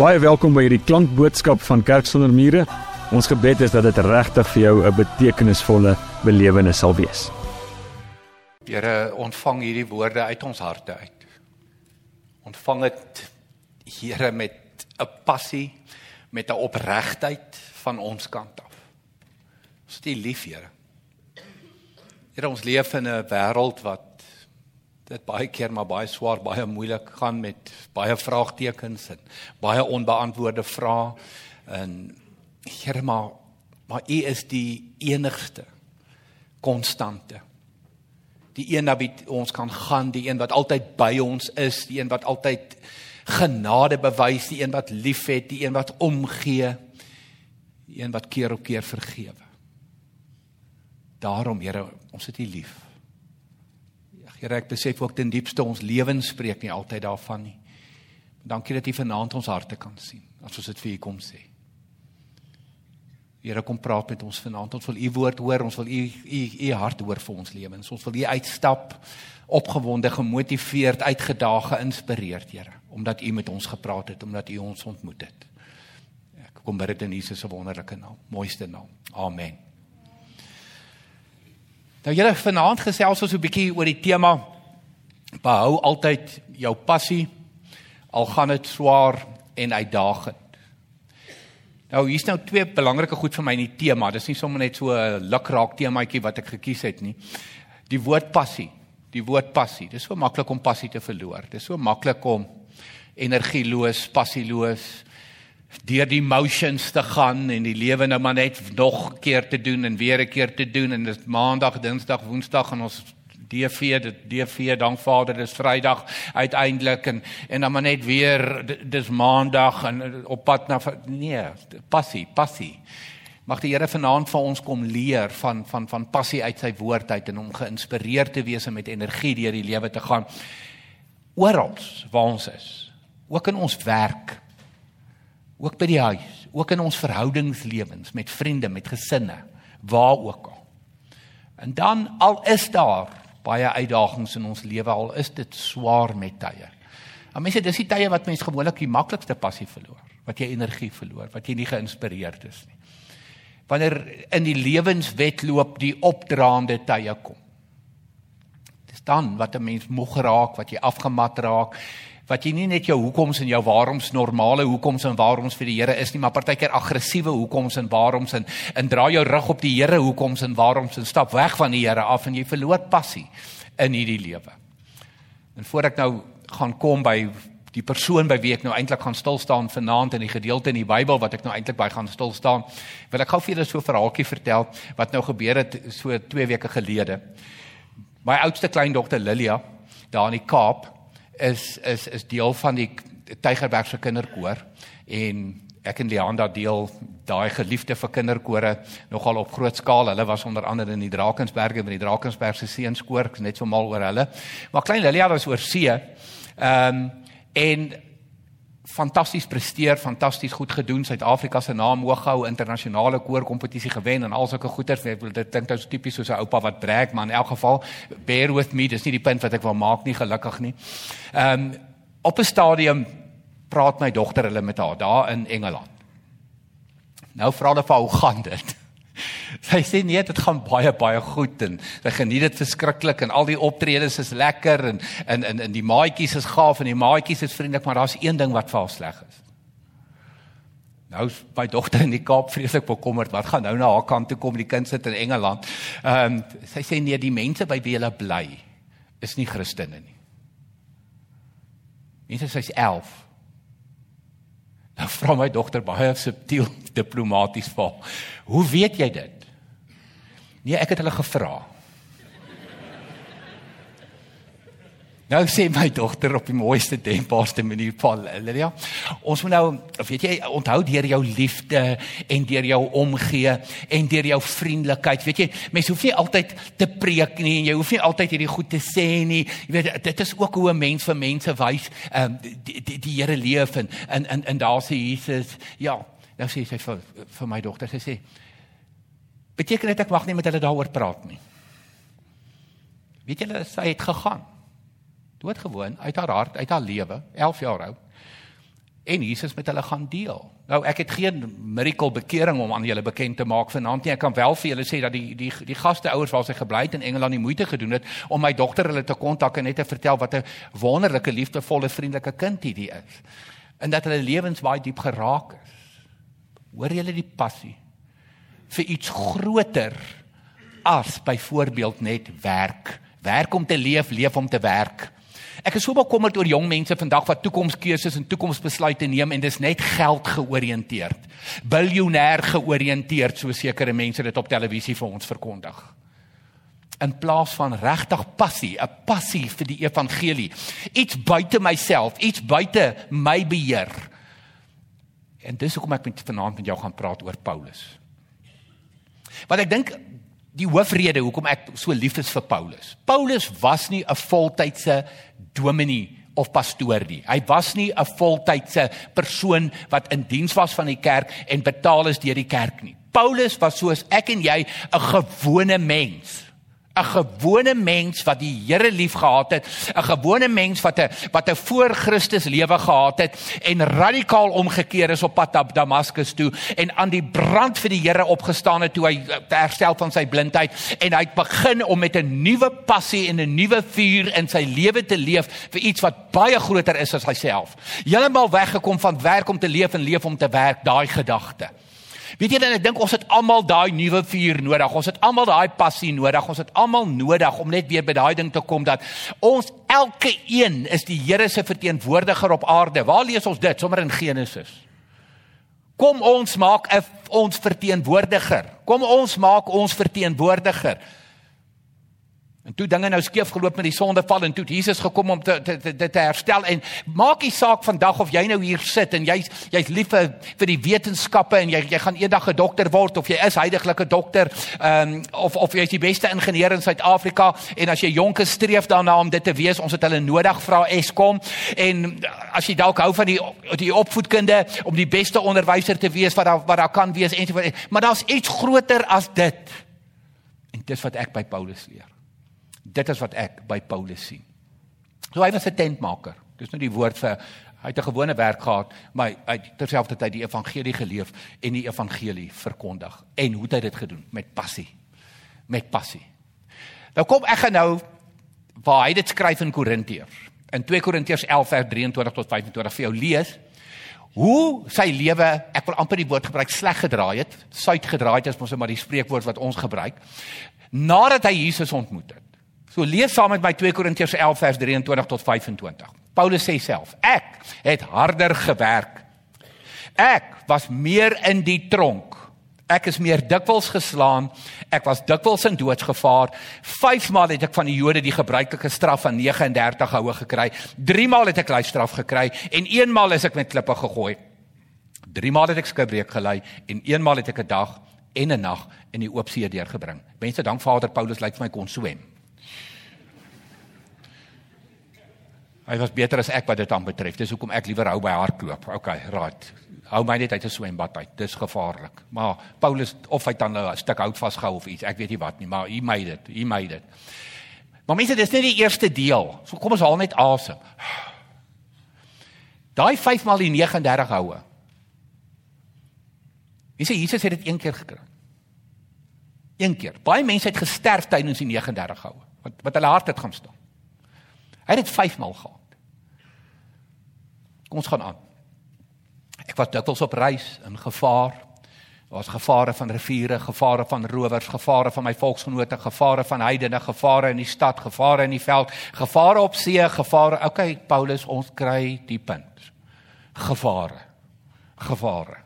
Baie welkom by hierdie klankboodskap van Kerk sonder mure. Ons gebed is dat dit regtig vir jou 'n betekenisvolle belewenis sal wees. Here, ontvang hierdie woorde uit ons harte uit. Ontvang dit Here met 'n passie, met 'n opregtheid van ons kant af. Ons is lief, Here. Here, ons leef in 'n wêreld wat dit baie keer maar baie swaar, baie moeilik gaan met baie vraagtekens en baie onbeantwoorde vrae en Here maar maar U is die enigste konstante. Die een na wie ons kan gaan, die een wat altyd by ons is, die een wat altyd genade bewys, die een wat liefhet, die een wat omgee, die een wat keer op keer vergewe. Daarom Here, ons het U lief. Here, ek besef ook ten diepste ons lewens spreek nie altyd daarvan nie. Dankie dat U vanaand ons harte kan sien as ons dit vir U kom sê. Here kom praat met ons vanaand. Ons wil U woord hoor. Ons wil U U U hart hoor vir ons lewens. Ons wil U uitstap opgewonde, gemotiveerd, uitgedaag, geïnspireerd, Here, omdat U met ons gepraat het, omdat U ons ontmoet het. Ek kom bid dit in Jesus se wonderlike naam, mooiste naam. Amen. Nou julle vanaand gesels ons 'n bietjie oor die tema behou altyd jou passie al gaan dit swaar en uitdagend. Nou hier's nou twee belangrike goed vir my in die tema. Dis nie sommer net so 'n lukraak temaatjie wat ek gekies het nie. Die woord passie. Die woord passie. Dis so maklik om passie te verloor. Dis so maklik om energieloos, passieloos deur die motions te gaan en die lewe nou maar net nog 'n keer te doen en weer 'n keer te doen. En dis maandag, dinsdag, woensdag en ons DV dit DV dank Vader dis Vrydag uiteindelik en en dan maar net weer dis maandag en op pad na nee passie passie. Mag die Here vanaand vir ons kom leer van van van passie uit sy woord uit en om geïnspireerd te wees en met energie deur die lewe te gaan. Oral waar ons is ook in ons werk ook by die huis, ook in ons verhoudingslewens met vriende, met gesinne, waar ook al. En dan al is daar baie uitdagings in ons lewe, al is dit swaar met tye. Maar mense, dis die tye wat mens gewoonlik die maklikste passie verloor, wat jy energie verloor, wat jy nie geïnspireerd is nie. Wanneer in die lewenswetloop die opdraande tye kom. Dis dan wat 'n mens moeg raak, wat jy afgemat raak, wat jy nie net jou hoekoms en jou waaroms normale hoekoms en waaroms vir die Here is nie, maar partykeer aggressiewe hoekoms en waaroms en en dra jou rug op die Here hoekoms en waaroms en stap weg van die Here af en jy verloor passie in hierdie lewe. En voor ek nou gaan kom by die persoon by wie ek nou eintlik gaan stil staan vanaand in die gedeelte in die Bybel wat ek nou eintlik by gaan stil staan, wil ek gou vir julle so 'n verhaaltjie vertel wat nou gebeur het so 2 weke gelede. My oudste kleindogter Lilia daar in die Kaap is is is deel van die Tygerberg se kinderkoor en ek en Leanda deel daai geliefde vir kinderkore nogal op groot skaal. Hulle was onder andere in die Drakensberge by die Drakensberg se seunskoor, net so mal oor hulle. Maar klein Lilia was oor see. Ehm um, en fantasties presteer, fantasties goed gedoen. Suid-Afrika se naam hoog gehou, internasionale koorkompetisie gewen en al sulke goeters. Ek wil dit dink dit is tipies soos 'n oupa wat brag, maar in elk geval bear with me, dis nie die punt wat ek wil maak nie, gelukkig nie. Ehm um, op 'n stadium praat my dogter hulle met haar daar in Engeland. Nou vra hulle vir hoe gaan dit? Sy sê nee, dit gaan baie baie goed en sy geniet dit verskriklik en al die optredes is lekker en en en, en die maatjies is gaaf en die maatjies is vriendelik, maar daar's een ding wat vir haar sleg is. Nou is my dogter in die Kaap vreeslik bekommerd. Wat gaan nou na haar kant toe kom? Die kind sit in Engeland. Ehm um, sy sê nee, die mense by wie hulle bly is nie Christene nie. Mense sy's 11. Nou vra my dogter baie subtiel diplomaties vir. Hoe weet jy dit? Nee, ek het hulle gevra. Nou sê my dogter op die mooiste denkbaarste manier Paul Lilia. Ons moet nou, weet jy, onthou deur jou liefde en deur jou omgee en deur jou vriendelikheid. Weet jy, mense hoef nie altyd te preek nie en jy hoef nie altyd hierdie goed te sê nie. Jy weet, dit is ook hoe 'n mens vir mense wys ehm um, die die, die Here leef en in in in daar sê Jesus, ja, nou sê sy vir vir my dogter, sy sê beteken dit ek mag nie met hulle daaroor praat nie. Weet julle, sy het gegaan doodgewoon uit haar hart, uit haar lewe, 11 jaar oud. en Jesus met hulle gaan deel. Nou ek het geen miracle bekering om aan julle bekend te maak vanaand nie. Ek kan wel vir julle sê dat die die die gasteouers waar sy gebly het in Engeland die moeite gedoen het om my dogter hulle te kontak en net te vertel wat 'n wonderlike, liefdevolle, vriendelike kind hierdie is. En dat hulle lewens baie diep geraak is. Hoor julle die passie vir iets groter as byvoorbeeld net werk. Werk om te leef, leef om te werk. Ek is so bekommerd oor jong mense vandag wat toekomskeuses en toekomsbesluite neem en dis net geld georiënteerd. Biljoenêr georiënteerd, so sekere mense dit op televisie vir ons verkondig. In plaas van regtig passie, 'n passie vir die evangelie. Iets buite myself, iets buite my beheer. En dis hoekom ek met vanaand met jou gaan praat oor Paulus. Want ek dink die hoofrede hoekom ek so lief is vir Paulus. Paulus was nie 'n voltydse dominee of pastoor nie. Hy was nie 'n voltydse persoon wat in diens was van die kerk en betaal is deur die kerk nie. Paulus was soos ek en jy 'n gewone mens. 'n gewone mens wat die Here liefgehad het, 'n gewone mens wat 'n wat 'n voor Christus lewe gehad het en radikaal omgekeer is op pad na Damaskus toe en aan die brand vir die Here opgestaan het toe hy herstel van sy blindheid en hy het begin om met 'n nuwe passie en 'n nuwe vuur in sy lewe te leef vir iets wat baie groter is as homself. Heeltemal weggekom van werk om te leef en leef om te werk, daai gedagte. Weet julle, ek dink ons het almal daai nuwe vuur nodig. Ons het almal daai passie nodig. Ons het almal nodig om net weer by daai ding te kom dat ons elke een is die Here se verteenwoordiger op aarde. Waar lees ons dit? Sommer in Genesis. Kom ons maak 'n ons verteenwoordiger. Kom ons maak ons verteenwoordiger. En toe dinge nou skeef geloop met die sondeval en toe Jesus gekom om te te te, te herstel en maak nie saak vandag of jy nou hier sit en jy's jy's lief vir vir die wetenskappe en jy jy gaan eendag 'n dokter word of jy is heidaglik 'n dokter ehm um, of of jy's die beste ingenieur in Suid-Afrika en as jy jonk is streef daarna om dit te wees ons het hulle nodig vra Eskom. En as jy dalk hou van die die opvoedkunde om die beste onderwyser te wees wat daar wat daar kan wees en maar daar's iets groter as dit. En dis wat ek by Paulus leer Dit is wat ek by Paulus sien. So hy was 'n tentmaker. Dis nou die woord vir hy het 'n gewone werk gehad, maar hy terselfdertyd die evangelie geleef en die evangelie verkondig. En hoe het hy dit gedoen? Met passie. Met passie. Nou kom ek gaan nou waar hy dit skryf in Korintiërs. In 2 Korintiërs 11 vers 23 tot 25 vir jou lees hoe sy lewe, ek wil amper die woord gebruik, sleg gedraai het, suid gedraai het, is mos maar die spreekwoord wat ons gebruik, nadat hy Jesus ontmoet het. So lees saam met my 2 Korintiërs 11 vers 23 tot 25. Paulus sê self: Ek het harder gewerk. Ek was meer in die tronk. Ek is meer dikwels geslaan. Ek was dikwels in doodsgevaar. 5 maal het ek van die Jode die gebruikelike straf van 39 houe gekry. 3 maal het ek lyfstraf gekry en 1 maal is ek met klippe gegooi. 3 maal het ek skipbreek gelei en 1 maal het ek 'n dag en 'n nag in die oop see deurgebring. Mense, dank Vader Paulus lyk vir my kon swem. Hy was beter as ek wat dit aan betref. Dis hoekom ek liewer hou by hardloop. Okay, right. Hou my net uit 'n swembad uit. Dis gevaarlik. Maar Paulus of hy dan 'n stuk hout vasgehou of iets, ek weet nie wat nie, maar hy made dit. Hy made dit. Maar mense, dis net die eerste deel. So kom ons haal net asem. Daai 5 maal die 39 houe. Jy sê Jesus het dit een keer gekry. Een keer. Baie mense het gesterf tydens die 39 houe. Wat wat hulle hart het gaan staan. Hy het dit 5 maal gehad. Kom ons gaan aan. Ek was dikwels op reis in gevaar. Daar was gevare van riviere, gevare van rowers, gevare van my volksgenote, gevare van heidene, gevare in die stad, gevare in die veld, gevare op see, gevare. Okay, Paulus, ons kry die punt. Gevare. Gevare.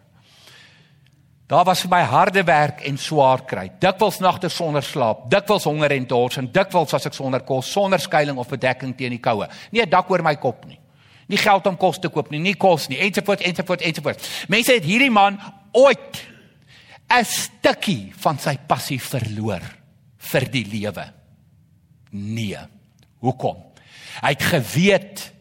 Daar was vir my harde werk en swaar kry. Dikwels nagte sonder slaap, dikwels honger en dors en dikwels as ek sonder kos, sonder skuilings of bedekking teen die koue. Nie 'n dak oor my kop nie nie geld om kos te koop nie, nie kos nie, ensovoorts ensovoorts ensovoorts. Mense het hierdie man ooit 'n stukkie van sy passie verloor vir die lewe. Nee. Hoekom? Hy het geweet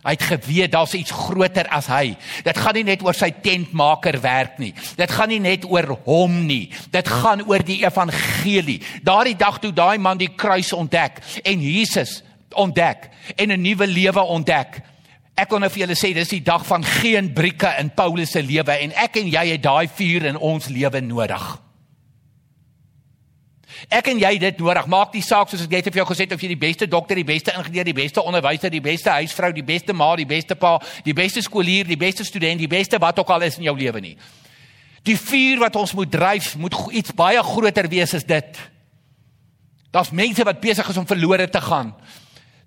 Hy het geweet daar's iets groter as hy. Dit gaan nie net oor sy tentmaker werk nie. Dit gaan nie net oor hom nie. Dit gaan oor die evangelie. Daardie dag toe daai man die kruis ontdek en Jesus ontdek en 'n nuwe lewe ontdek, Ek kon nou vir julle sê dis die dag van geen brieke in Paulus se lewe en ek en jy het daai vuur in ons lewe nodig. Ek en jy dit nodig. Maak die saak soos ek net vir jou gesê het of jy die beste dokter, die beste ingenieur, die beste onderwyser, die beste huisvrou, die beste ma, die beste pa, die beste skoolier, die beste student, die beste wat ook al is in jou lewe nie. Die vuur wat ons moet dryf, moet iets baie groter wees as dit. Daar's mense wat besig is om verlore te gaan.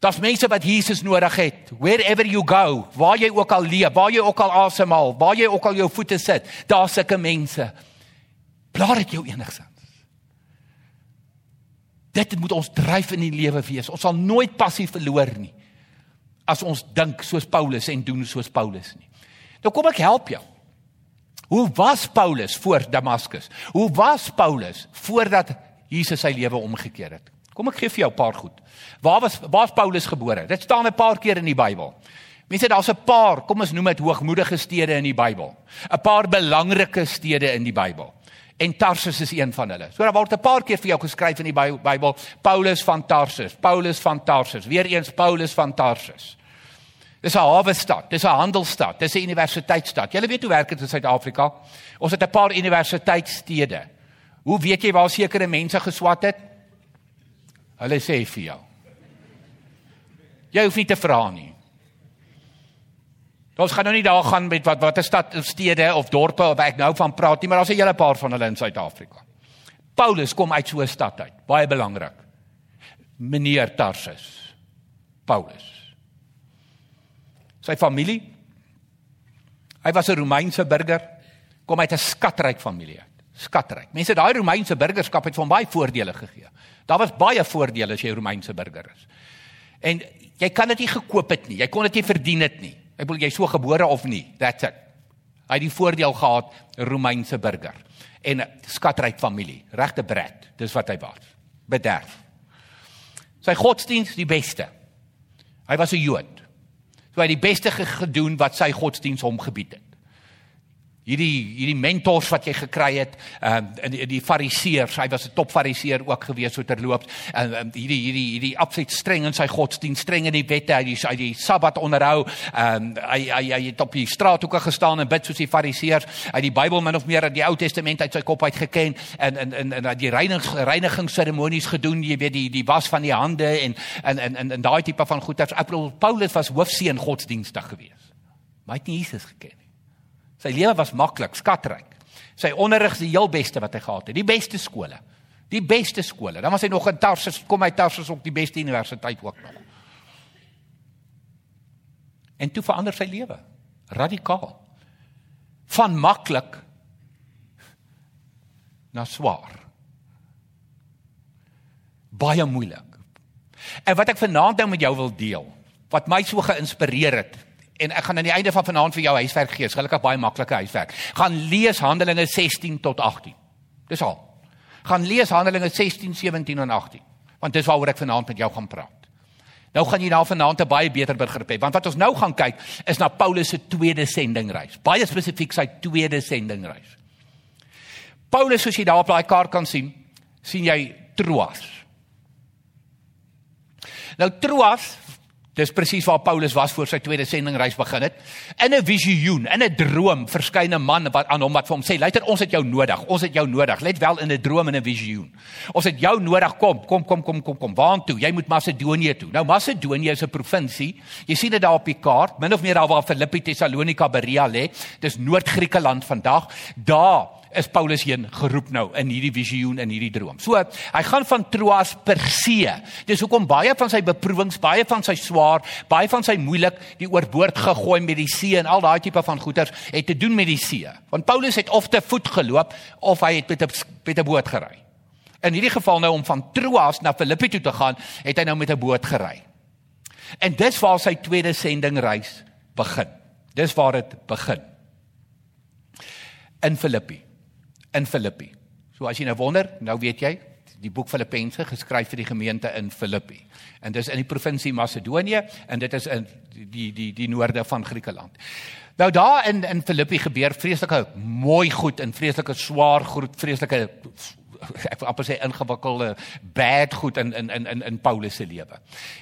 Daar's mense wat Jesus nodig het. Wherever you go, waar jy ook al leef, waar jy ook al asemhaal, waar jy ook al jou voete sit, daar's sulke mense. Plaat dit jou enigsins. Dit moet ons dryf in die lewe wees. Ons sal nooit passie verloor nie as ons dink soos Paulus en doen soos Paulus nie. Nou kom ek help jou. Hoe was Paulus voor Damaskus? Hoe was Paulus voordat Jesus sy lewe omgekeer het? Kom ek gee vir jou 'n paar goed. Waar was waar's Paulus gebore? Dit staan 'n paar keer in die Bybel. Mense, daar's 'n paar, kom ons noem dit hoogmoedige stede in die Bybel. 'n Paar belangrike stede in die Bybel en Tarsus is een van hulle. So daar word 'n paar keer vir jou geskryf in die Bybel Paulus van Tarsus, Paulus van Tarsus, weer eens Paulus van Tarsus. Dis 'n hawe stad, dis 'n handelsstad, dis 'n universiteitsstad. Julle weet hoe werk dit in Suid-Afrika? Ons het 'n paar universiteitsstede. Hoe weet jy waar sekere mense geswat het? Hulle sê vir jou. Jy hoef nie te vra nie. Ons gaan nou nie daar gaan met wat watter stad of stede of dorpe of ek nou van praat nie, maar daar's 'n hele paar van hulle in Suid-Afrika. Paulus kom uit so 'n stad uit, baie belangrik. Meneer Tarsus. Paulus. Sy familie. Hy was 'n Romeinse burger, kom uit 'n skatryk familie uit. Skatryk. Mense, daai Romeinse burgerskap het hom baie voordele gegee. Daar was baie voordele as jy 'n Romeinse burger is. En jy kan dit nie gekoop het nie. Jy kon dit nie verdien het nie. Ek bedoel jy so gebore of nie. That's it. Hy het die voordeel gehad Romeinse burger en skatryk familie, regte bred. Dis wat hy was. Bederf. Sy godsdiens die beste. Hy was 'n Jood. So hy het die beste gedoen wat sy godsdiens hom gebied het hierdie hierdie mentors wat jy gekry het ehm uh, die, die fariseërs hy was 'n top fariseer ook gewees so terloops. En uh, hierdie hierdie hierdie absoluut streng in sy godsdienst streng in die wette hy die, die sabbat onderhou. Ehm uh, hy, hy hy het op die straathoeke gestaan en bid soos die fariseërs. Hy die Bybel min of meer uit die Ou Testament uit sy kop uit geken en en en, en die reinigings reinigingsseremonies gedoen jy weet die die was van die hande en en en en, en daai tipe van goeders. Paulus was hoofseun godsdienstig gewees maar hy het nie Jesus geken Sy lewe was maklik, skatryk. Sy onderrig die heel beste wat hy gehad het. Die beste skole. Die beste skole. Dan was hy nog in Tarsus, kom hy Tarsus ook die beste universiteit ook nog. En toe verander sy lewe radikaal. Van maklik na swaar. Baie moeilik. En wat ek vanaand nou met jou wil deel, wat my so geïnspireer het, en ek gaan aan die einde van vanaand vir jou huiswerk gee. Gelukkig baie maklike huiswerk. Gaan lees Handelinge 16 tot 18. Dis al. Gaan lees Handelinge 16, 17 en 18. Want dis waaroor ek vanaand met jou gaan praat. Nou gaan jy na vanaand 'n baie beter begrip hê, want wat ons nou gaan kyk is na Paulus se tweede sendingreis. Baie spesifiek sy tweede sendingreis. Paulus soos jy daar op daai kaart kan sien, sien jy Troas. Nou Troas Dis presies waar Paulus was voor sy tweede sendingreis begin het. In 'n visioen, in 'n droom, verskyn 'n man wat aan hom wat vir hom sê: "Luister, ons het jou nodig. Ons het jou nodig. Let wel in 'n droom en 'n visioen. Ons het jou nodig. Kom, kom, kom, kom, kom, kom. Waartoe? Jy moet Macedonië toe." Nou Macedonië is 'n provinsie. Jy sien dit daar op die kaart, min of meer daar waar Filippi, Tessalonika, Berea lê. Dis Noord-Griekeland vandag. Daar is Paulus heen geroep nou in hierdie visioen in hierdie droom. So, hy gaan van Troas per see. Dis hoekom baie van sy beproewings, baie van sy swaar, baie van sy moeilik die oorboord gegooi met die see en al daai tipe van goeters het te doen met die see. Want Paulus het of te voet geloop of hy het met 'n met 'n boot gery. In hierdie geval nou om van Troas na Filippi toe te gaan, het hy nou met 'n boot gery. En dis waar sy tweede sendingreis begin. Dis waar dit begin. In Filippi in Filippi. So as jy nou wonder, nou weet jy, die boek Filippense geskryf vir die gemeente in Filippi. En dis in die provinsie Macedonië en dit is in die die die noorde van Griekeland. Nou daar in in Filippi gebeur vreeslike mooi goed en vreeslike swaar goed, vreeslike ek wil amper sê ingewikkelde bad goed in in in in in Paulus se lewe.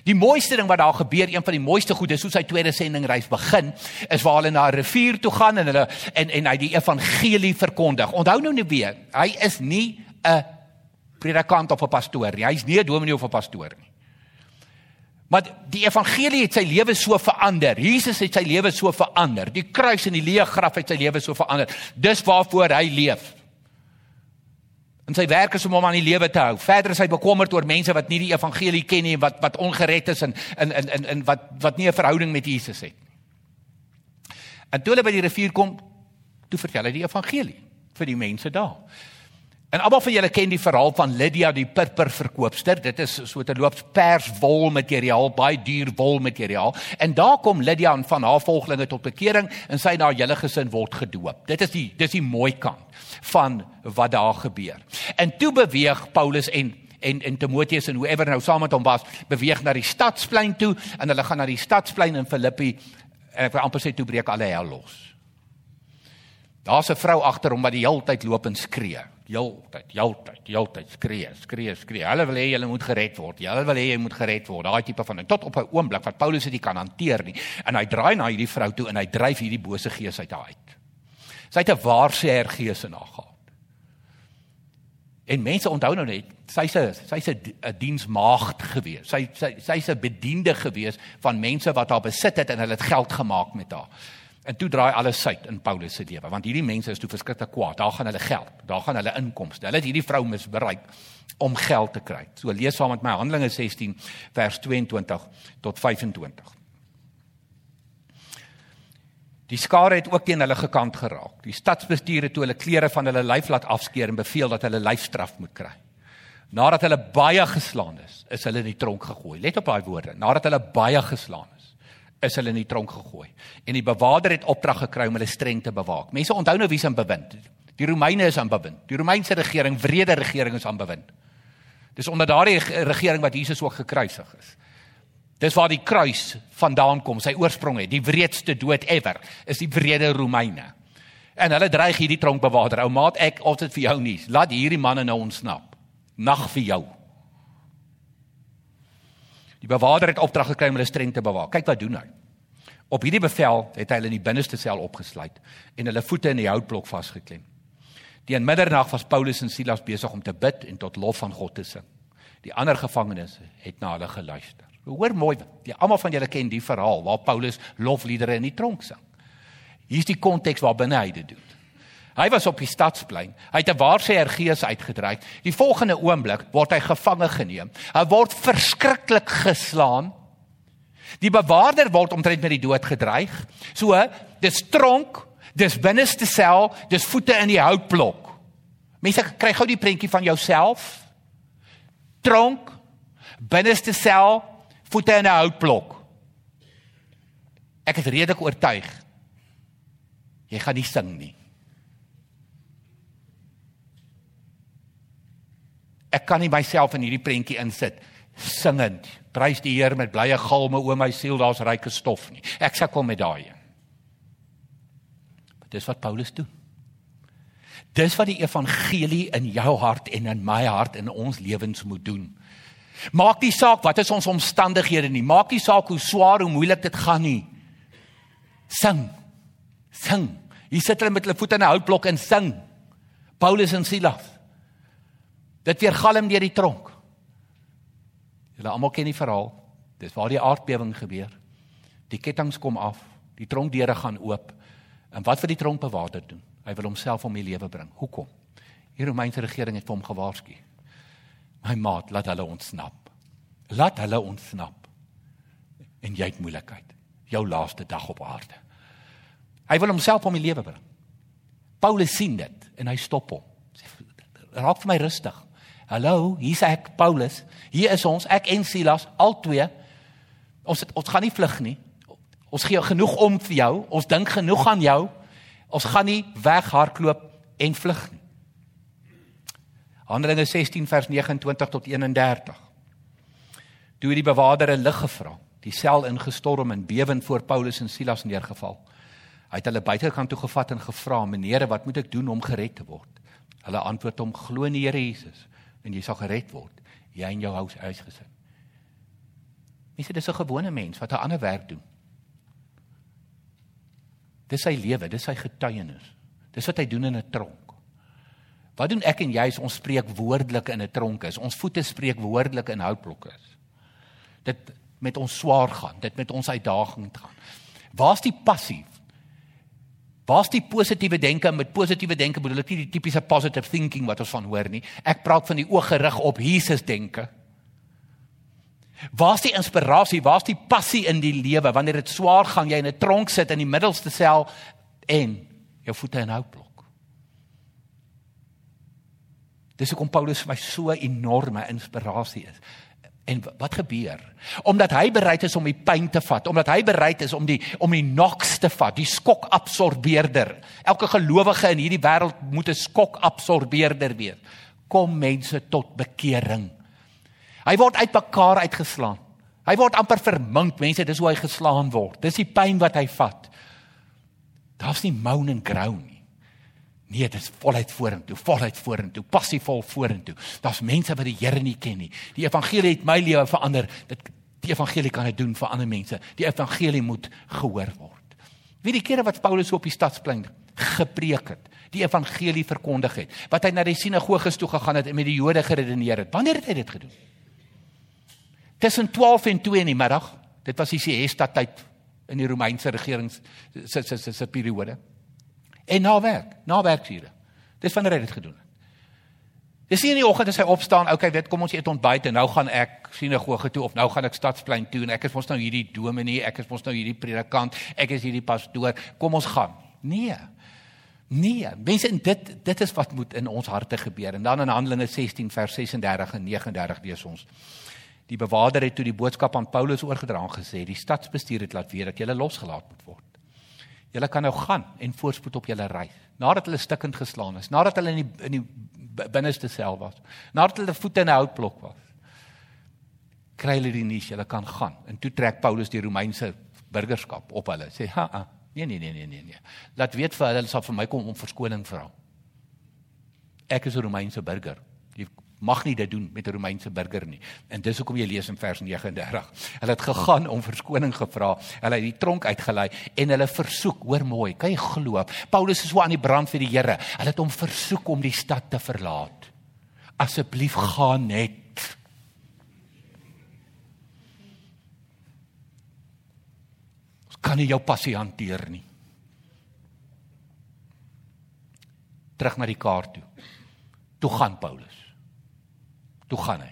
Die mooiste ding wat daar gebeur, een van die mooiste goed is hoe sy tweede sendingreis begin, is waar hulle na 'n rivier toe gaan en hulle en en hy die evangelie verkondig. Onthou nou net weer, hy is nie 'n predikant of 'n pastoor nie. Hy's nie 'n dominee of 'n pastoor nie. Maar die evangelie het sy lewe so verander. Jesus het sy lewe so verander. Die kruis en die leë graf het sy lewe so verander. Dis waarvoor hy leef. En sy werk is om hom aan die lewe te hou. Verder is hy bekommerd oor mense wat nie die evangelie ken nie wat wat ongered is en in in in in wat wat nie 'n verhouding met Jesus het nie. En toe hulle by die rivier kom, toe vertel hy die evangelie vir die mense daar. En almal van julle ken die verhaal van Lydia die purperverkoopster. Dit is so 'n loops pers wol materiaal, baie duur wol materiaal. En daar kom Lydia en van haar volgelinge tot bekering en sy na hele gesin word gedoop. Dit is die dis die mooi kant van wat daar gebeur. En toe beweeg Paulus en en en Timoteus en whoever nou saam met hom was, beweeg na die stadsplein toe en hulle gaan na die stadsplein in Filippi en ek wil amper sê toe breek alle hel los. Daar's 'n vrou agter hom wat die hele tyd loop en skree heeltyd, heeltyd, heeltyd skree, skree, skree. Hulle wil hê jy moet gered word. Hulle wil hê jy moet gered word. Daai tipe van ding. Tot op 'n oomblik wat Paulus dit kan hanteer nie. En hy draai na hierdie vrou toe en hy dryf hierdie bose gees uit haar uit. Sy het 'n waarsêer gees in haar gehad. En mense onthou nou net, sy's 'n sy's 'n diensmaagd gewees. Sy sy sy's 'n bediende gewees van mense wat haar besit het en hulle het geld gemaak met haar. En toe draai alles suid in Paulus se lewe, want hierdie mense is toe verskriklik kwaad. Daar gaan hulle geld, daar gaan hulle inkomste. Hulle het hierdie vrou misbruik om geld te kry. So lees saam met my Handelinge 16 vers 22 tot 25. Die skare het ook teen hulle gekant geraak. Die stadsbestuur het toe hulle klere van hulle lyf laat afskeer en beveel dat hulle lyfstraf moet kry. Nadat hulle baie geslaan is, is hulle in die tronk gegooi. Let op daai woorde. Nadat hulle baie geslaan is, hulle in die tronk gegooi. En die bewaarder het opdrag gekry om hulle streng te bewaak. Mense onthou nou wie's aan bewind. Die Romeine is aan bewind. Die Romeinse regering, wrede regering is aan bewind. Dis onder daardie regering wat Jesus ook gekruisig is. Dis waar die kruis vandaan kom, sy oorsprong het. Die wreedste dood ever is die wrede Romeine. En hulle dreig hierdie tronkbewaarder. Ou maat, ek of dit vir jou nie. Laat hierdie manne nou ontsnap. Nag vir jou. Die bewaarder het opdrag gekry om hulle streng te bewaak. Kyk wat doen hy. Op hierdie bevel het hy hulle in die binneste sel opgesluit en hulle voete in die houtblok vasgeklem. Teen middernag was Paulus en Silas besig om te bid en tot lof van God te sing. Die ander gevangenes het na hulle geluister. Hoor mooi, die almal van julle ken die verhaal waar Paulus lofliedere in die tronk sing. Hier is die konteks waar binne hy dit doen. Hy was op die stadsplein. Hy het 'n waarsêer gees uitgedryf. Die volgende oomblik word hy gevange geneem. Hy word verskriklik geslaan. Die bewaarder word omtrent met die dood gedreig. So, dis tronk, dis binneste sel, dis voete in die houtblok. Mense kry gou die prentjie van jouself. Tronk, binneste sel, voete in 'n houtblok. Ek is redelik oortuig. Jy gaan nie sing nie. Ek kan nie myself in hierdie prentjie insit singend. Prys die Here met blye galme o my siel, daar's ryke stof nie. Ek sukkel met daai. Dis wat Paulus doen. Dis wat die evangelie in jou hart en in my hart in ons lewens moet doen. Maak nie saak wat is ons omstandighede nie. Maak nie saak hoe swaar hoe moeilik dit gaan nie. Sing. Sing. Hier sit hulle met hulle voete in 'n houtblok en sing. Paulus en Silas. Dit weer galm deur die tronk. Julle almal ken die verhaal. Dis waar die aardbewing gebeur. Die kettinge kom af, die tronkdeure gaan oop. En wat vir die tronkbewaarder doen? Hy wil homself om die lewe bring. Hoekom? Die Romeinse regering het hom gewaarsku. My maat, laat hulle ontsnap. Laat hulle ontsnap. En jy het moeilikheid. Jou laaste dag op aarde. Hy wil homself om die lewe bring. Paulus sien dit en hy stop hom. Raak vir my rustig. Hallo, hier's ek Paulus. Hier is ons, ek en Silas, al twee. Ons het, ons gaan nie vlug nie. Ons gee genoeg om vir jou. Ons dink genoeg aan jou. Ons gaan nie weghardloop en vlug nie. Handelinge 16 vers 29 tot 31. Toe die bewaarder 'n lig gevra, die sel ingestorm en bewend voor Paulus en Silas neergeval. Hy het hulle buitekant toe gevat en gevra: "Meneere, wat moet ek doen om gered te word?" Hulle antwoord hom: "Glo in die Here Jesus en jy sal gered word, jy en jou huis huisgesin." Mense, dis 'n gewone mens wat 'n ander werk doen. Dis sy lewe, dis sy getuienis. Dis wat hy doen in 'n tronk. Wat doen ek en jy as ons spreek woordelik in 'n tronk is? Ons voete spreek woordelik in houtblokke is. Dit met ons swaar gaan, dit met ons uitdaging gaan. Waar's die passie? Waar's die positiewe denke? Met positiewe denke bedoel ek nie die tipiese positive thinking wat ons van hoor nie. Ek praat van die oog gerig op Jesus denke. Waar's die inspirasie? Waar's die passie in die lewe wanneer dit swaar gaan, jy in 'n tronk sit in die middelste sel en jou voete in houtblok. Dis hoekom Paulus vir my so 'n enorme inspirasie is. En wat gebeur? Omdat hy bereid is om die pyn te vat, omdat hy bereid is om die om die noks te vat, die skokabsorbeerder. Elke gelowige in hierdie wêreld moet 'n skokabsorbeerder wees. Kom mense tot bekering. Hy word uitmekaar uitgeslaan. Hy word amper vermink, mense, dis hoe hy geslaan word. Dis die pyn wat hy vat. Daar's nie moan and groan nie. Nee, dit is voluit vorentoe, voluit vorentoe, passievol vorentoe. Daar's mense wat die Here nie ken nie. Die evangelie het my lewe verander. Dit die evangelie kan dit doen vir ander mense. Die evangelie moet gehoor word. Wie die kere wat Paulus op die stadsplein gepreek het, die evangelie verkondig het, wat hy na die sinagoges toe gegaan het en met die Jode geredeneer het. Wanneer het hy dit gedoen? Tussen 12 en 2 in die middag. Dit was die siesta tyd in die Romeinse regering se se se se periode. En na werk, na werksure. Dis wanneer hy dit gedoen het. Dis nie in die oggend as hy opstaan, okay, weet kom ons eet ontbyt en nou gaan ek sinagoge toe of nou gaan ek stadsplein toe en ek is mos nou hierdie dominee, ek is mos nou hierdie predikant, ek is hierdie pastoor, kom ons gaan. Nee. Nee, mense en dit dit is wat moet in ons harte gebeur. En dan in Handelinge 16 vers 36 en 39 lees ons. Die bewaarder het toe die boodskap aan Paulus oorgedra en gesê: "Die stadsbestuur het laat weet dat jy losgelaat moet word." Julle kan nou gaan en voorspoed op julle reis. Nadat hulle stikkend geslaan is, nadat hulle in die in die binneste sel was, nadat hulle voete in 'n houtblok was. Kry hulle die nuus, julle kan gaan. En toe trek Paulus die Romeinse burgerskap op hulle. Sê, "Ha, ha nee nee nee nee nee nee. Laat weet vir hulle, hulle sal vir my kom om verskoning vra. Ek is 'n Romeinse burger mag nie dit doen met 'n Romeinse burger nie. En dis hoekom jy lees in vers 39. Hulle het gegaan om verskoning gevra. Hulle het die tronk uitgelei en hulle versoek, hoor mooi, kan jy glo? Paulus is so aan die brand vir die Here. Hulle het hom versoek om die stad te verlaat. Asseblief gaan net. Ons kan nie jou passie hanteer nie. Terug na die kaart toe. Toe gaan Paulus toe gaan hy.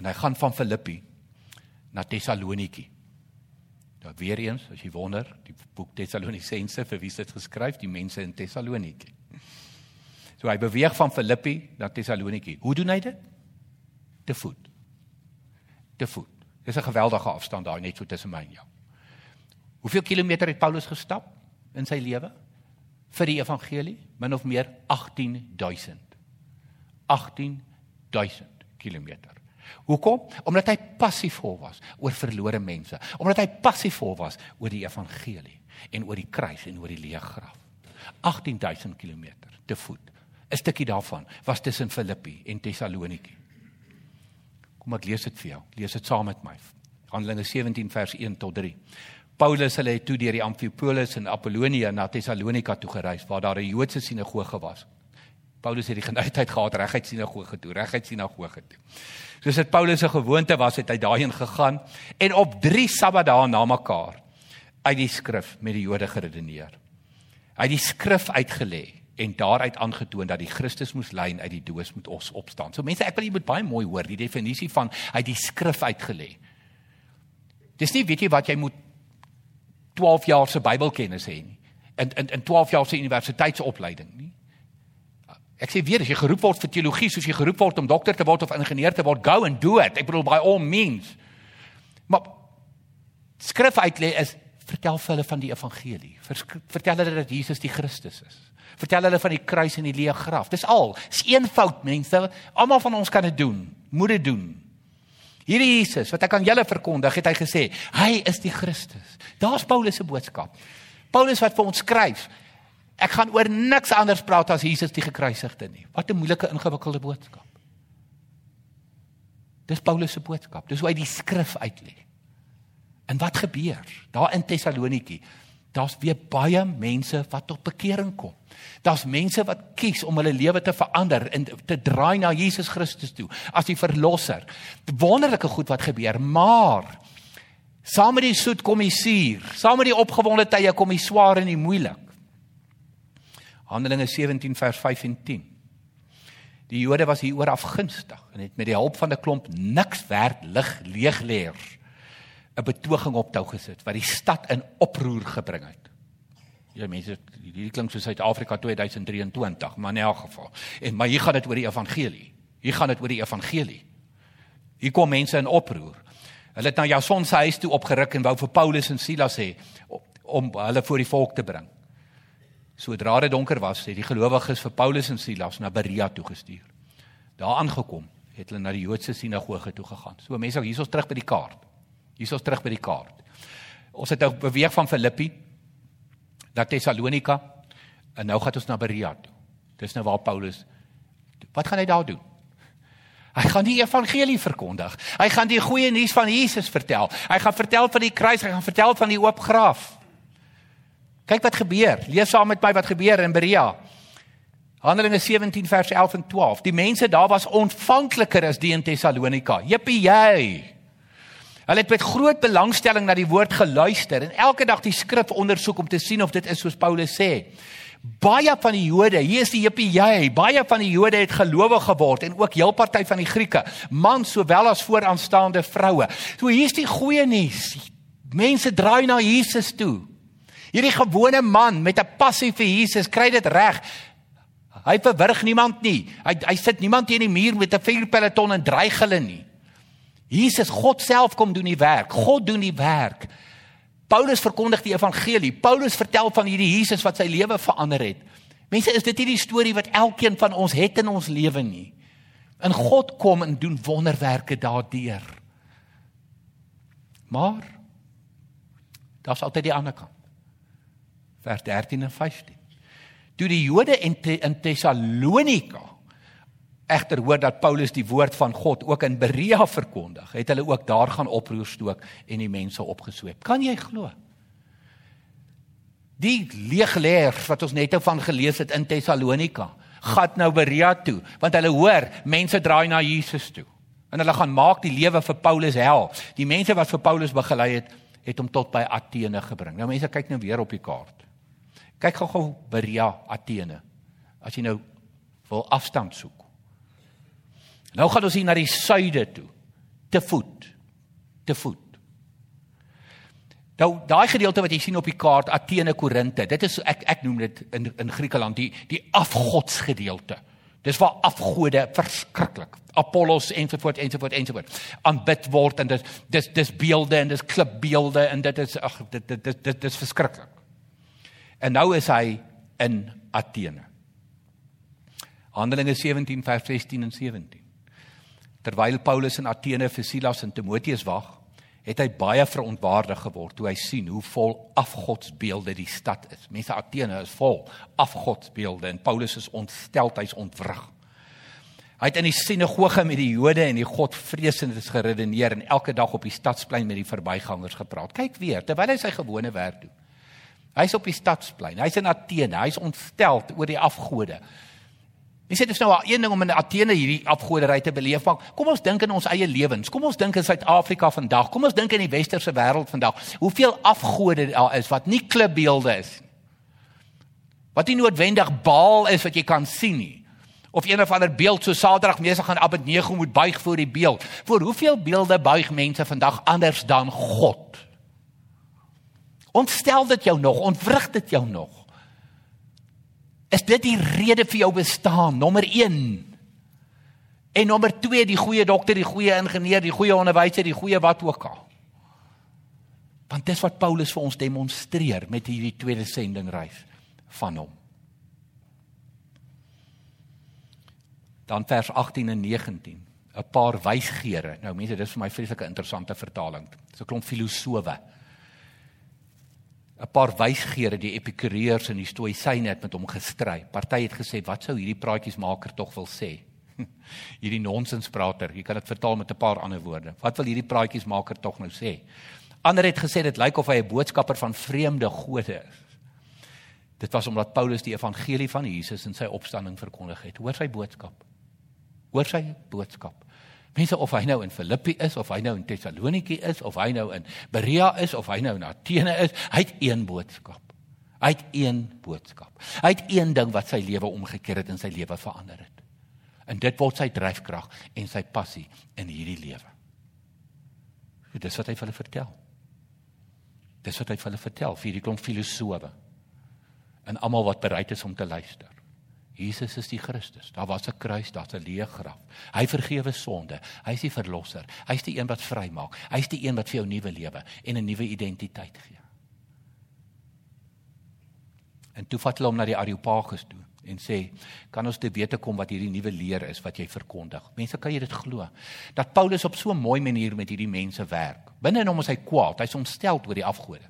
En hy gaan van Filippi na Tessaloniki. Daar weer eens, as jy wonder, die boek Tessalonisense vir wie dit geskryf, die mense in Tessaloniki. So hy beweeg van Filippi na Tessaloniki. Hoe doen hy dit? Te voet. Te voet. Dis 'n geweldige afstand daar net so tussen my en jou. Hoeveel kilometer het Paulus gestap in sy lewe vir die evangelie? Min of meer 18000. 18 1000 km. Hoekom? Omdat hy passievol was oor verlore mense, omdat hy passievol was oor die evangelie en oor die kruis en oor die leë graf. 18000 km te voet. 'n Stukkie daarvan was tussen Filippi en Tessaloniki. Kom ek lees dit vir jou. Lees dit saam met my. Handelinge 17 vers 1 tot 3. Paulus hulle het toe deur die Amfipolis en Apollonia na Tessalonika toe gereis waar daar 'n Joodse sinagoge was. Paulus het die geneigtheid gehad reguit sinagoge toe, reguit sinagoge toe. Soos dit Paulus se gewoonte was, het hy daarheen gegaan en op 3 Sabbatdae na mekaar uit die skrif met die Jode geredeneer. Hy het die skrif uitgelê en daaruit aangetoon dat die Christus moes ly en uit die dood moet ons opstaan. So mense, ek wil jy moet baie mooi hoor die definisie van uit die skrif uitgelê. Dis nie weet jy wat jy moet 12 jaar se Bybelkennis hê nie. In in in 12 jaar se universiteitsopleiding nie. Ek sê weer as jy geroep word vir teologie, soos jy geroep word om dokter te word of ingenieur te word, go and do it. Ek bedoel by all means. Maar skrif uitlê is vertel vir hulle van die evangelie. Vertel hulle dat Jesus die Christus is. Vertel hulle van die kruis en die leë graf. Dis al. Dis eenvoud mense. Almal van ons kan dit doen. Moet dit doen. Hierdie Jesus wat ek aan julle verkondig, het hy gesê, hy is die Christus. Daar's Paulus se boodskap. Paulus wat vir ons skryf, Ek gaan oor niks anders praat as Jesus die gekruisigde nie. Wat 'n moeilike ingewikkelde boodskap. Dis Paulus se boodskap. Dis hoe hy die skrif uitlê. En wat gebeur? Daar in Tessaloniki, daar's weer baie mense wat tot bekering kom. Daar's mense wat kies om hulle lewe te verander en te draai na Jesus Christus toe as die verlosser. Wonderlike goed wat gebeur, maar saam met die soet kom die suur, saam met die opgewonde tye kom die swaar en die moeilik. Handelinge 17 vers 5 en 10. Die Jode was hieroor afgunstig en het met die hulp van 'n klomp niks werd lig leegleers 'n betoging op tou gesit wat die stad in oproer gebring het. Ja mense, hierdie klink soos Suid-Afrika 2023, maar in elk geval. En maar hier gaan dit oor die evangelie. Hier gaan dit oor die evangelie. Hier kom mense in oproer. Hulle het na Jason se huis toe opgeruk en wou vir Paulus en Silas hê om hulle voor die volk te bring. Sodra dit donker was, het die gelowiges vir Paulus en Silas na Berea toe gestuur. Daar aangekom, het hulle na die Joodse sinagoge toe gegaan. So mense, hier is ons terug by die kaart. Hier is ons terug by die kaart. Ons het nou beweeg van Filippi na Tessalonika en nou gaan ons na Berea toe. Dis nou waar Paulus Wat gaan hy daar doen? Hy gaan die evangelie verkondig. Hy gaan die goeie nuus van Jesus vertel. Hy gaan vertel van die kruis, hy gaan vertel van die oop graf. Kyk wat gebeur. Lees saam met my wat gebeur in Berea. Handelinge 17 vers 11 en 12. Die mense daar was ontvankliker as die in Tessalonika. Jippie jy. Hulle het met groot belangstelling na die woord geluister en elke dag die skrif ondersoek om te sien of dit is soos Paulus sê. Baie van die Jode, hier is die jippie jy, baie van die Jode het gelowig geword en ook heel party van die Grieke, man sowel as vooraanstaande vroue. So hier's die goeie nuus. Mense draai na Jesus toe. Hierdie gewone man met 'n passie vir Jesus kry dit reg. Hy verwrig niemand nie. Hy hy sit niemand teen die muur met 'n vuurpeloton en dreig hulle nie. Jesus, God self kom doen die werk. God doen die werk. Paulus verkondig die evangelie. Paulus vertel van hierdie Jesus wat sy lewe verander het. Mense, is dit nie die storie wat elkeen van ons het in ons lewe nie? En God kom en doen wonderwerke daardeur. Maar daar's altyd die ander kant vers 13 en 15. Toe die Jode in in Tessalonika egter hoor dat Paulus die woord van God ook in Berea verkondig, het hulle ook daar gaan oproer stook en die mense opgesweep. Kan jy glo? Die leegleers wat ons net van gelees het in Tessalonika, gaan nou Berea toe, want hulle hoor mense draai na Jesus toe. En hulle gaan maak die lewe vir Paulus hel. Die mense wat vir Paulus begelei het, het hom tot by Athene gebring. Nou mense kyk nou weer op die kaart. Kyk gou-gou Berea, Athene. As jy nou wil afstand soek. Nou gaan ons hier na die suide toe. Te voet. Te voet. Nou daai gedeelte wat jy sien op die kaart Athene Korinte, dit is ek ek noem dit in in Griekeland die die afgodsgedeelte. Dis waar afgode verskriklik. Apollos ensovoort ensovoort ensovoort aanbid word en dit dis dis beelde en dis klipbeelde en dit is ag dit dit dit dit is verskriklik. En nou is hy in Athene. Handelinge 17 vers 16 en 17. Terwyl Paulus in Athene vir Silas en Timoteus wag, het hy baie verontwaardig geword toe hy sien hoe vol afgodsbeelde die stad is. Mense Athene is vol afgodsbeelde en Paulus is ontstel, hy's ontwrig. Hy het in die sinagoge met die Jode en die Godvreesendes geredeneer en elke dag op die stadsplein met die verbygangers gepraat. Kyk weer, terwyl hy sy gewone werk doen. Hy's op die stadsplein. Hy's in Athene. Hy's ontstel oor die afgode. Jy sê dit is nou al een ding om in Athene hierdie afgoderry te beleef, maar kom ons dink in ons eie lewens. Kom ons dink in Suid-Afrika vandag. Kom ons dink in die westerse wêreld vandag. Hoeveel afgode daar is wat nie klipbeelde is nie. Wat nie noodwendig Baal is wat jy kan sien nie. Of een of ander beeld so Saterdag mense gaan Abednego moet buig voor die beeld. Voor hoeveel beelde buig mense vandag anders dan God? Ontstel dit jou nog? Ontwrig dit jou nog? Is dit die rede vir jou bestaan? Nommer 1. En nommer 2, die goeie dokter, die goeie ingenieur, die goeie onderwyser, die goeie wat ook al. Want dis wat Paulus vir ons demonstreer met hierdie tweede sendingreis van hom. Dan vers 18 en 19, 'n paar wysgeere. Nou mense, dis vir my vreeslike interessante vertaling. Dis 'n klomp filosowe 'n paar wysgeere, die epikureërs en die stoïsyne het met hom gestry. Party het gesê, "Wat sou hierdie praatjiesmaker tog wil sê?" hierdie nonsensprater. Jy kan dit vertaal met 'n paar ander woorde. Wat wil hierdie praatjiesmaker tog nou sê? Ander het gesê dit lyk of hy 'n boodskapper van vreemde gode is. Dit was omdat Paulus die evangelie van Jesus en sy opstanding verkondig het. Hoor sy boodskap. Hoor sy boodskap. Mense of hy nou in Filippi is of hy nou in Tessaloniki is of hy nou in Berea is of hy nou in Athene is, hy het een boodskap. Hy het een boodskap. Hy het een ding wat sy lewe omgekeer het en sy lewe verander het. En dit word sy dryfkrag en sy passie in hierdie lewe. Dit is wat hy vir hulle vertel. Dis wat hy vir hulle vertel vir hierdie klomp filosowe en almal wat bereid is om te luister. Jesus is die Christus. Daar was 'n kruis, daar's 'n leë graf. Hy vergewe sonde. Hy's die verlosser. Hy's die een wat vrymaak. Hy's die een wat vir jou nuwe lewe en 'n nuwe identiteit gee. En toe vat hulle hom na die Areopagus toe en sê, "Kan ons te wete kom wat hierdie nuwe leer is wat jy verkondig?" Mense, kan jy dit glo? Dat Paulus op so 'n mooi manier met hierdie mense werk. Binne in hom is hy kwaad. Hy's ontstel oor die afgode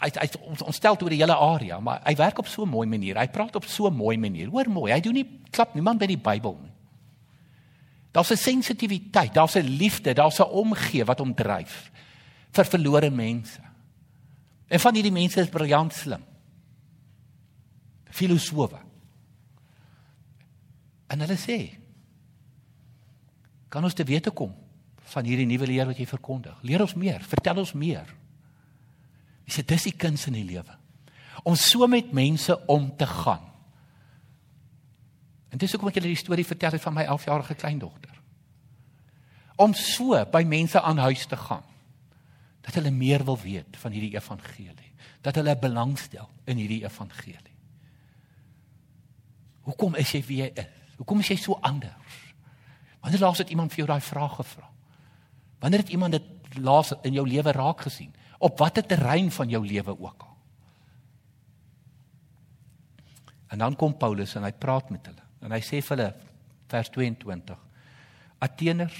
hy hy ontstel oor die hele area, maar hy werk op so 'n mooi manier. Hy praat op so 'n mooi manier. Hoor mooi, hy doen nie klap niemand by die Bybel nie. Daar's 'n sensitiwiteit, daar's 'n liefde, daar's 'n omgee wat hom dryf vir verlore mense. En van hierdie mense is briljant slim. Filosowe. En hulle sê kan ons te wete kom van hierdie nuwe leer wat jy verkondig. Leer ons meer, vertel ons meer. Jy sê dis die kuns in die lewe. Om so met mense om te gaan. En dis hoekom ek julle die storie vertel het van my 11-jarige kleindogter. Om so by mense aan huis te gaan dat hulle meer wil weet van hierdie evangelie, dat hulle belangstel in hierdie evangelie. Hoekom is jy wie jy is? Hoekom is jy so anders? Wanneer laas het iemand vir jou daai vraag gevra? Wanneer het iemand dit laas in jou lewe raak gesien? Op watter terrein van jou lewe ook al. En dan kom Paulus en hy praat met hulle. En hy sê vir hulle vers 22: Atheners,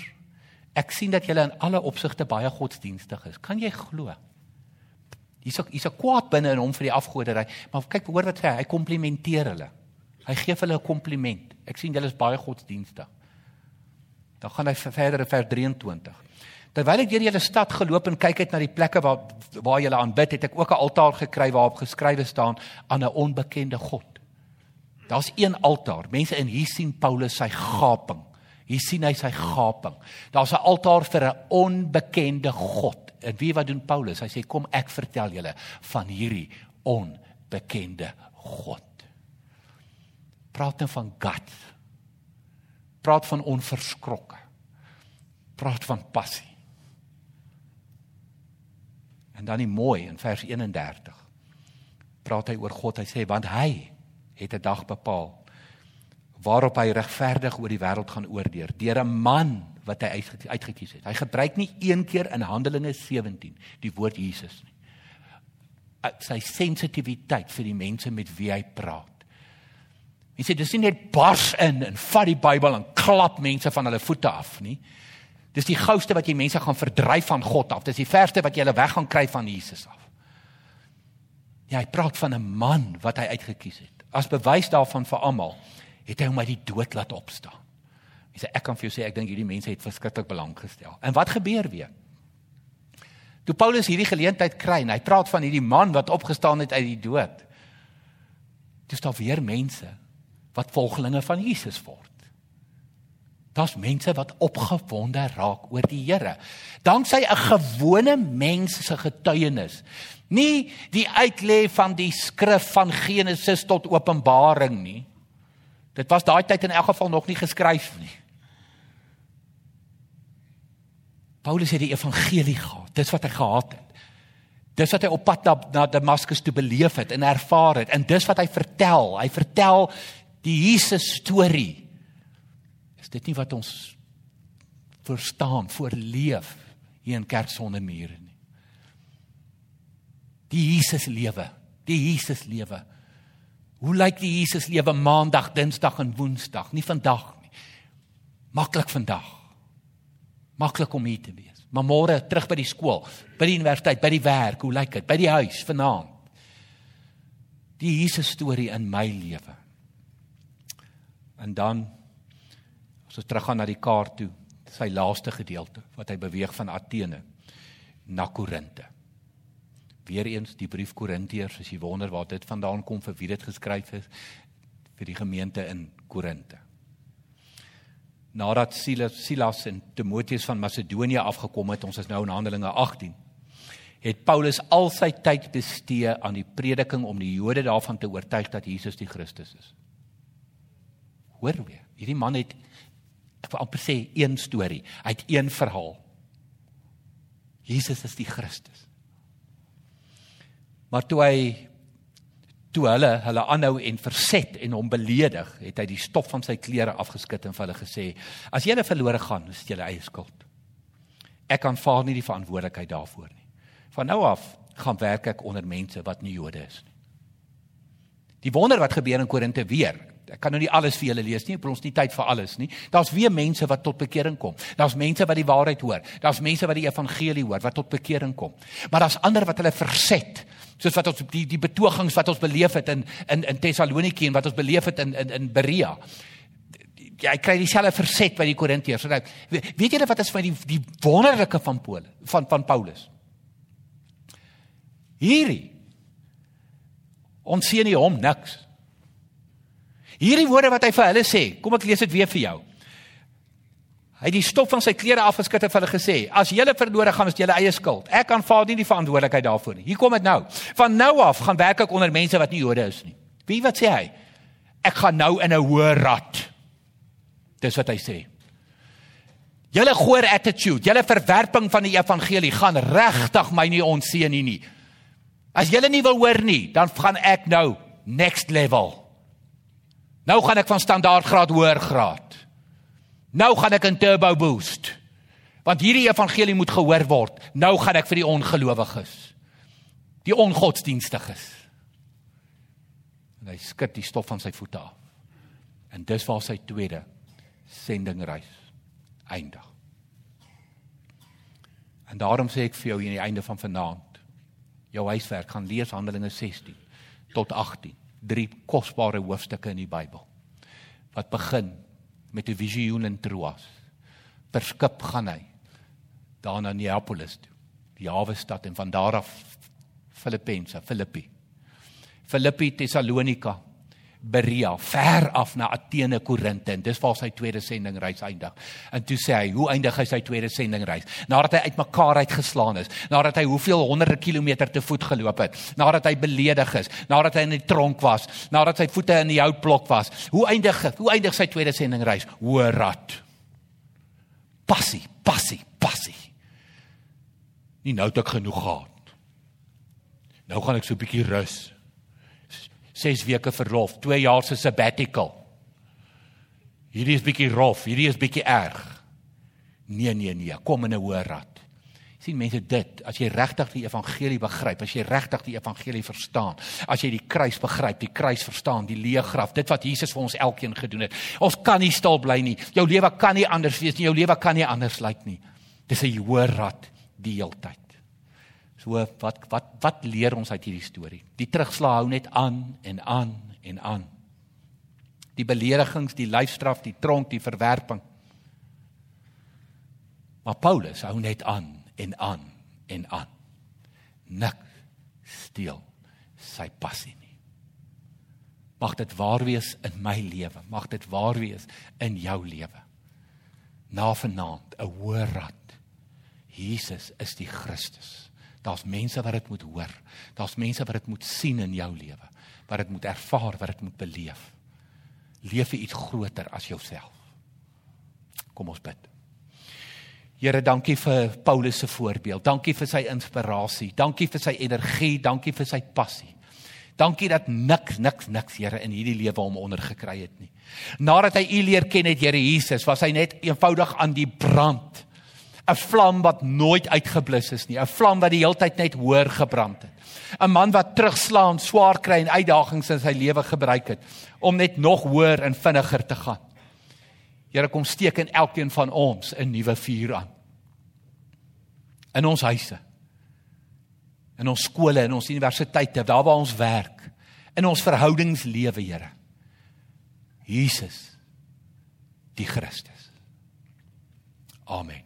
ek sien dat julle in alle opsigte baie godsdienstig is. Kan jy glo? Hier's ook hier's 'n kwaad binne in hom vir die afgoderry, maar kyk hoor wat sê hy, hy komplimenteer hulle. Hy gee hulle 'n kompliment. Ek sien julle is baie godsdienstig. Dan gaan hy verder in vers 23. Terwyl ek deur julle stad geloop en kyk het na die plekke waar waar julle aanbid, het ek ook 'n altaar gekry waarop geskrywe staan aan 'n onbekende God. Daar's een altaar. Mense in hier sien Paulus sy gaping. Hier sien hy sy gaping. Daar's 'n altaar vir 'n onbekende God. En wie wat doen Paulus? Hy sê kom ek vertel julle van hierdie onbekende God. Praat nou van God. Praat van onverskrokke. Praat van passie. En dan die mooi in vers 31. Praat hy oor God. Hy sê want hy het 'n dag bepaal waarop hy regverdig oor die wêreld gaan oordeel deur 'n man wat hy uitgekies het. Hy gebruik nie een keer in Handelinge 17 die woord Jesus nie. Sy sensitiwiteit vir die mense met wie hy praat. Sê dis nie net bars in en vat die Bybel en klap mense van hulle voete af nie. Dis die gouste wat jy mense gaan verdryf van God af. Dis die verste wat jy hulle weg gaan kry van Jesus af. Ja, hy praat van 'n man wat hy uitget kies het. As bewys daarvan vir almal, het hy hom uit die dood laat opstaan. Hy sê ek kan vir jou sê ek dink hierdie mense het verskriklik belang gestel. En wat gebeur weer? Toe Paulus hierdie geleentheid kry en hy praat van hierdie man wat opgestaan het uit die dood. Dis daar weer mense wat volgelinge van Jesus word. Daar's mense wat opgewonde raak oor die Here. Danksy 'n gewone mens se getuienis. Nie die uitlê van die skrif van Genesis tot Openbaring nie. Dit was daai tyd in elk geval nog nie geskryf nie. Paulus het die evangelie gehad. Dis wat hy gehad het. Dis wat hy op pad na, na Damaskus toe beleef het en ervaar het en dis wat hy vertel. Hy vertel die Jesus storie dit nie wat ons verstaan, voorleef hier in kerk sonder mure nie? Die Jesus lewe, die Jesus lewe. Hoe lyk die Jesus lewe maandag, dinsdag en woensdag? Nie vandag nie. Maklik vandag. Maklik om hier te wees. Maar môre terug by die skool, by die universiteit, by die werk, hoe lyk dit? By die huis vanaand. Die Jesus storie in my lewe. En dan as ons teruggaan na die kaart toe, sy laaste gedeelte wat hy beweeg van Athene na Korinte. Weereens die brief Korintiërs, as jy wonder waar dit vandaan kom vir wie dit geskryf is vir die gemeente in Korinte. Nadat Silas, Silas en Timoteus van Macedonië afgekom het, ons is nou in Handelinge 18, het Paulus al sy tyd bestee aan die prediking om die Jode daarvan te oortuig dat Jesus die Christus is. Hoor weer, hierdie man het ek wil amper sê een storie, hy het een verhaal. Jesus is die Christus. Maar toe hy toe hulle hulle aanhou en verset en hom beledig, het hy die stof van sy klere afgeskit en vir hulle gesê: "As julle verlore gaan, is dit julle eie skuld. Ek aanvaar nie die verantwoordelikheid daarvoor nie. Van nou af gaan werk ek onder mense wat nie Jode is nie." Die wonder wat gebeur in Korinte weer. Ek kan nou nie alles vir julle lees nie, ons nie tyd vir alles nie. Daar's weer mense wat tot bekering kom. Daar's mense wat die waarheid hoor. Daar's mense wat die evangelie hoor wat tot bekering kom. Maar daar's ander wat hulle verset soos wat ons die die betogings wat ons beleef het in in in Tessaloniki en wat ons beleef het in in in Berea. Ja, ek kry dieselfde verset by die Korintiërs. Nou, weet julle wat is van die die wonderlike van Paul van van Paulus? Hierdie ons sien nie hom niks. Hierdie woorde wat hy vir hulle sê, kom ek lees dit weer vir jou. Hy het die stof van sy klere afgeskit en vir hulle gesê: "As julle verlore gaan, is julle eie skuld. Ek aanvaar nie die verantwoordelikheid daarvoor nie. Hier kom dit nou. Van nou af gaan werk ek onder mense wat nie Jode is nie." Wie wat sê hy? Ek gaan nou in 'n hoë rad. Dis wat hy sê. Julle goeie attitude, julle verwerping van die evangelie gaan regtig my nie onseën nie nie. As julle nie wil hoor nie, dan gaan ek nou next level. Nou gaan ek van standaard graad hoër graad. Nou gaan ek in turbo boost. Want hierdie evangelie moet gehoor word. Nou gaan ek vir die ongelowiges. Die ongodsdienstiges. En hy skud die stof van sy voete af. En dis waar sy tweede sendingreis eindig. En daarom sê ek vir jou hier aan die einde van vanaand, jou huiswerk gaan lees Handelinge 16 tot 18, drie kosbare hoofstukke in die Bybel. Wat begin met 'n visioen in Troas. Per skip gaan hy daar na Neapolis toe, die hawe stad en van daar af Filippense, Filippi. Filippi, Tessalonika, Berea, ver af na Athene, Korinte en dis waar sy tweede sendingreis eindig. En toe sê hy, hoe eindig hy sy tweede sendingreis? Nadat hy uitmekaar uitgeslaan is, nadat hy hoeveel honderde kilometer te voet geloop het, nadat hy beledig is, nadat hy in die tronk was, nadat sy voete in die houtblok was. Hoe eindig hoe eindig sy tweede sendingreis? Hoorrat. Passie, passie, passie. Nie nou het ek genoeg gehad. Nou gaan ek so 'n bietjie rus. 6 weke verlof, 2 jaar se sabbatical. Hierdie is bietjie rof, hierdie is bietjie erg. Nee nee nee, kom in 'n hoër rad. sien mense dit, as jy regtig die evangelie begryp, as jy regtig die evangelie verstaan, as jy die kruis begryp, die kruis verstaan, die leë graf, dit wat Jesus vir ons elkeen gedoen het. Ons kan nie stil bly nie. Jou lewe kan nie anders wees nie. Jou lewe kan nie anders lyk nie. Dis 'n hoër rad die heeltyd. So wat wat wat leer ons uit hierdie storie? Die terugslag hou net aan en aan en aan. Die beledigings, die lyfstraf, die tronk, die verwerping. Maar Paulus hou net aan en aan en aan. Nik steel sy passie nie. Mag dit waar wees in my lewe, mag dit waar wees in jou lewe. Na vanaand 'n hoër rad. Jesus is die Christus. Daar's mense wat dit moet hoor. Daar's mense wat dit moet sien in jou lewe, wat dit moet ervaar, wat dit moet beleef. Leef vir iets groter as jouself. Kom ons bid. Here, dankie vir Paulus se voorbeeld. Dankie vir sy inspirasie. Dankie vir sy energie, dankie vir sy passie. Dankie dat niks niks niks Here in hierdie lewe hom ondergekry het nie. Nadat hy U leer ken het, Here Jesus, was hy net eenvoudig aan die brand. 'n vlam wat nooit uitgeblus is nie, 'n vlam wat die heeltyd net hoër gebrand het. 'n Man wat terugslaan, swaar kry en uitdagings in sy lewe gebruik het om net nog hoër en vinniger te gaan. Here kom steek in elkeen van ons 'n nuwe vuur aan. in ons huise. In ons skole, in ons universiteite, daar waar ons werk, in ons verhoudingslewe, Here. Jesus die Christus. Amen.